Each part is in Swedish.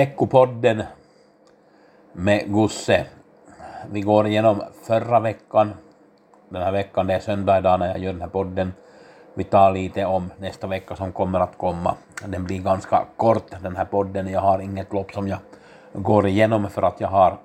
Veckopodden med Gusse. Vi går igenom förra veckan. Den här veckan, det är söndag idag när jag gör den här podden. Vi tar lite om nästa vecka som kommer att komma. Den blir ganska kort den här podden. Jag har inget lopp som jag går igenom för att jag har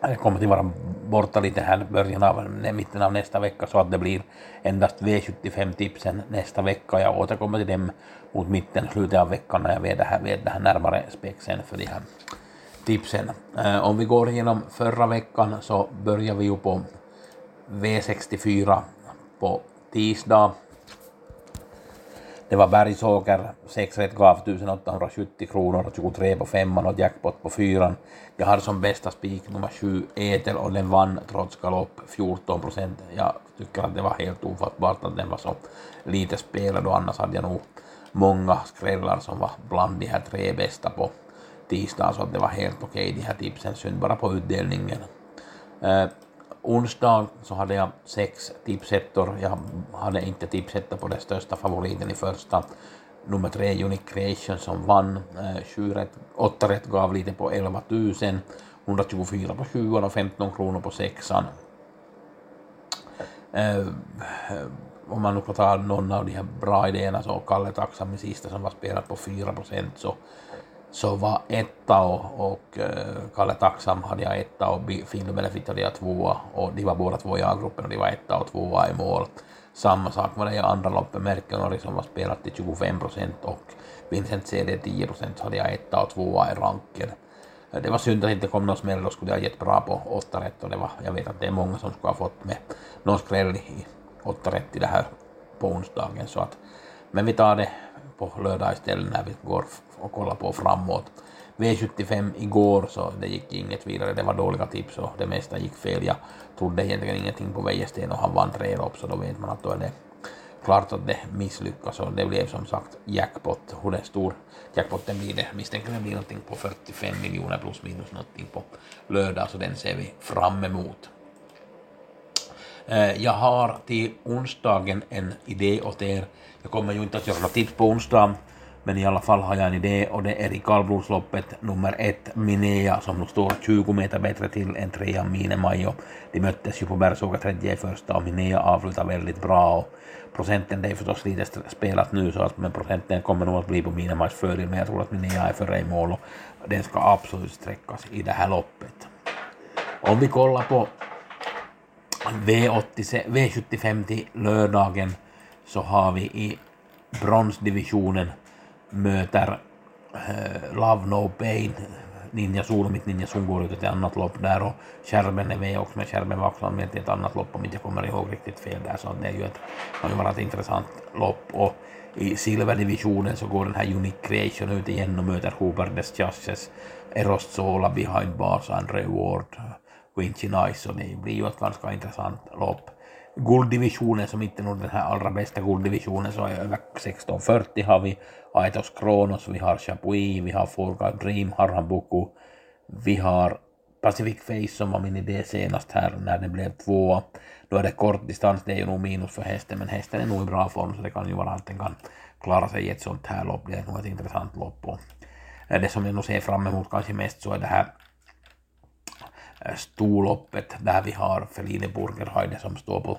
jag kommer att vara borta lite här början av, mitten av nästa vecka så att det blir endast V75-tipsen nästa vecka. Jag återkommer till dem mot mitten, slutet av veckan när jag vet det här, vet det här närmare spexen för de här tipsen. Eh, om vi går igenom förra veckan så börjar vi ju på V64 på tisdag det var Bergsåker, 6 rätt gav 1870 kronor 23 på femman och jackpot på fyran. Jag hade som bästa spik nummer 7 Etel och den vann trots galopp 14 procent. Jag tycker att det var helt ofattbart att den var så lite spelad och annars hade jag nog många skrällar som var bland de här tre bästa på tisdagen så att det var helt okej okay, de här tipsen, synd bara på utdelningen. Eh, Onsdag så hade jag sex tipsettor. Jag hade inte tipsettor på den största favoriten i första. Nummer tre, Unique Creation, som vann. Eh, rätt, åtta rätt gav lite på 11 000. 124 på sjuan och 15 kronor på sexan. Eh, om man nu får ta någon av de här bra idéerna så Kalle Tacksam i sista som var spelat på 4 procent så så var etta och, och uh, Kalle Tacksam hade jag etta och Findom Benefit hade jag tvåa och de var båda två i A-gruppen och de var etta och tvåa i mål. Samma sak var det i andra loppet, Merkenori som var spelat till 25 procent och Vincent CD 10 procent så hade jag etta och tvåa i ranken. Det var synd att det inte kom någon smäll, då skulle jag gett bra på åtta rätt och det var, jag vet att det är många som skulle ha fått med någon skräll i åtta rätt i det här på onsdagen så att men vi tar det på lördag istället när vi går och kollar på framåt. V75 igår så det gick inget vidare, det var dåliga tips och det mesta gick fel. Jag trodde egentligen ingenting på Wäjersten och han vann tre lopp så då vet man att då är det klart att det misslyckas och det blev som sagt jackpot. Hur den stor jackpotten blir det misstänker det blir någonting på 45 miljoner plus minus någonting på lördag så den ser vi fram emot. Eh, jag har till onsdagen en idé åt er. Jag kommer ju inte att göra något tips på onsdag, men i alla fall har jag en idé och det är i kallblodsloppet nummer ett Minea som nog står 20 meter bättre till än trean Minemajo. De möttes ju på Bergsåga 31 första och Minea avslutade väldigt bra och procenten det är förstås lite spelat nu så att men procenten kommer nog att bli på Minemajs fördel men jag tror att Minea är före i mål och den ska absolut sträckas i det här loppet. Om vi kollar på V80, V75 till lördagen så har vi i bronsdivisionen möter eh, äh, Love No Pain, Ninja Solmit, Ninja Sun går ut ett annat lopp där och Kärben är med också, men Kärben var också anmäld till ett annat lopp om inte jag kommer ihåg riktigt fel där, så det är ju ett, har ju varit ett intressant lopp. Och i silverdivisionen så går den här Unique Creation ut igen och möter Hooper Des Chasses, Eros Sola, Behind Bars and Reward, Quincy Nice, och det blir ju ett ganska intressant lopp gulddivisionen som inte är nog den här allra bästa gulddivisionen så är över 1640 har vi Aetos Kronos, vi har Chapuis, vi har Forga Dream, Harhambuku, vi har Pacific Face som var min idé senast här när det blev två. Då är det kort distans, det är ju nog minus för hästen, men hästen är nog i bra form så det kan ju vara att den kan klara sig i ett sånt här lopp. Det är nog ett intressant lopp. Och det som jag nog ser fram emot kanske mest så är det här Eh, storloppet där vi har Feline Burgerheide som står på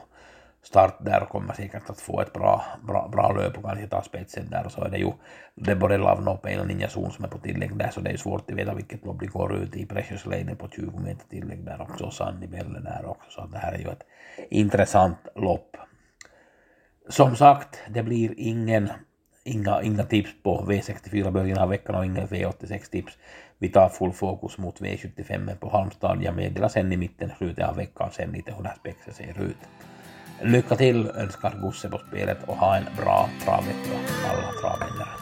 start där och kommer säkert att få ett bra, bra, bra löp och kanske ta spetsen där och så är det ju det är både Love och Ninja Zon som är på tillägg där så det är ju svårt att veta vilket lopp de går ut i. Precious Lane på 20 meter tillägg där också och Sanni Belle där också så det här är ju ett intressant lopp. Som sagt, det blir ingen inga, inga tips på V64 början av veckan och inga V86 tips. Vi tar full fokus mot V75 på Halmstad. Jag meddelar sen i mitten, slutet av veckan, sen lite hur det här spexet ser ut. Lycka till önskar Gusse på spelet och ha en bra travvecka alla travvänner.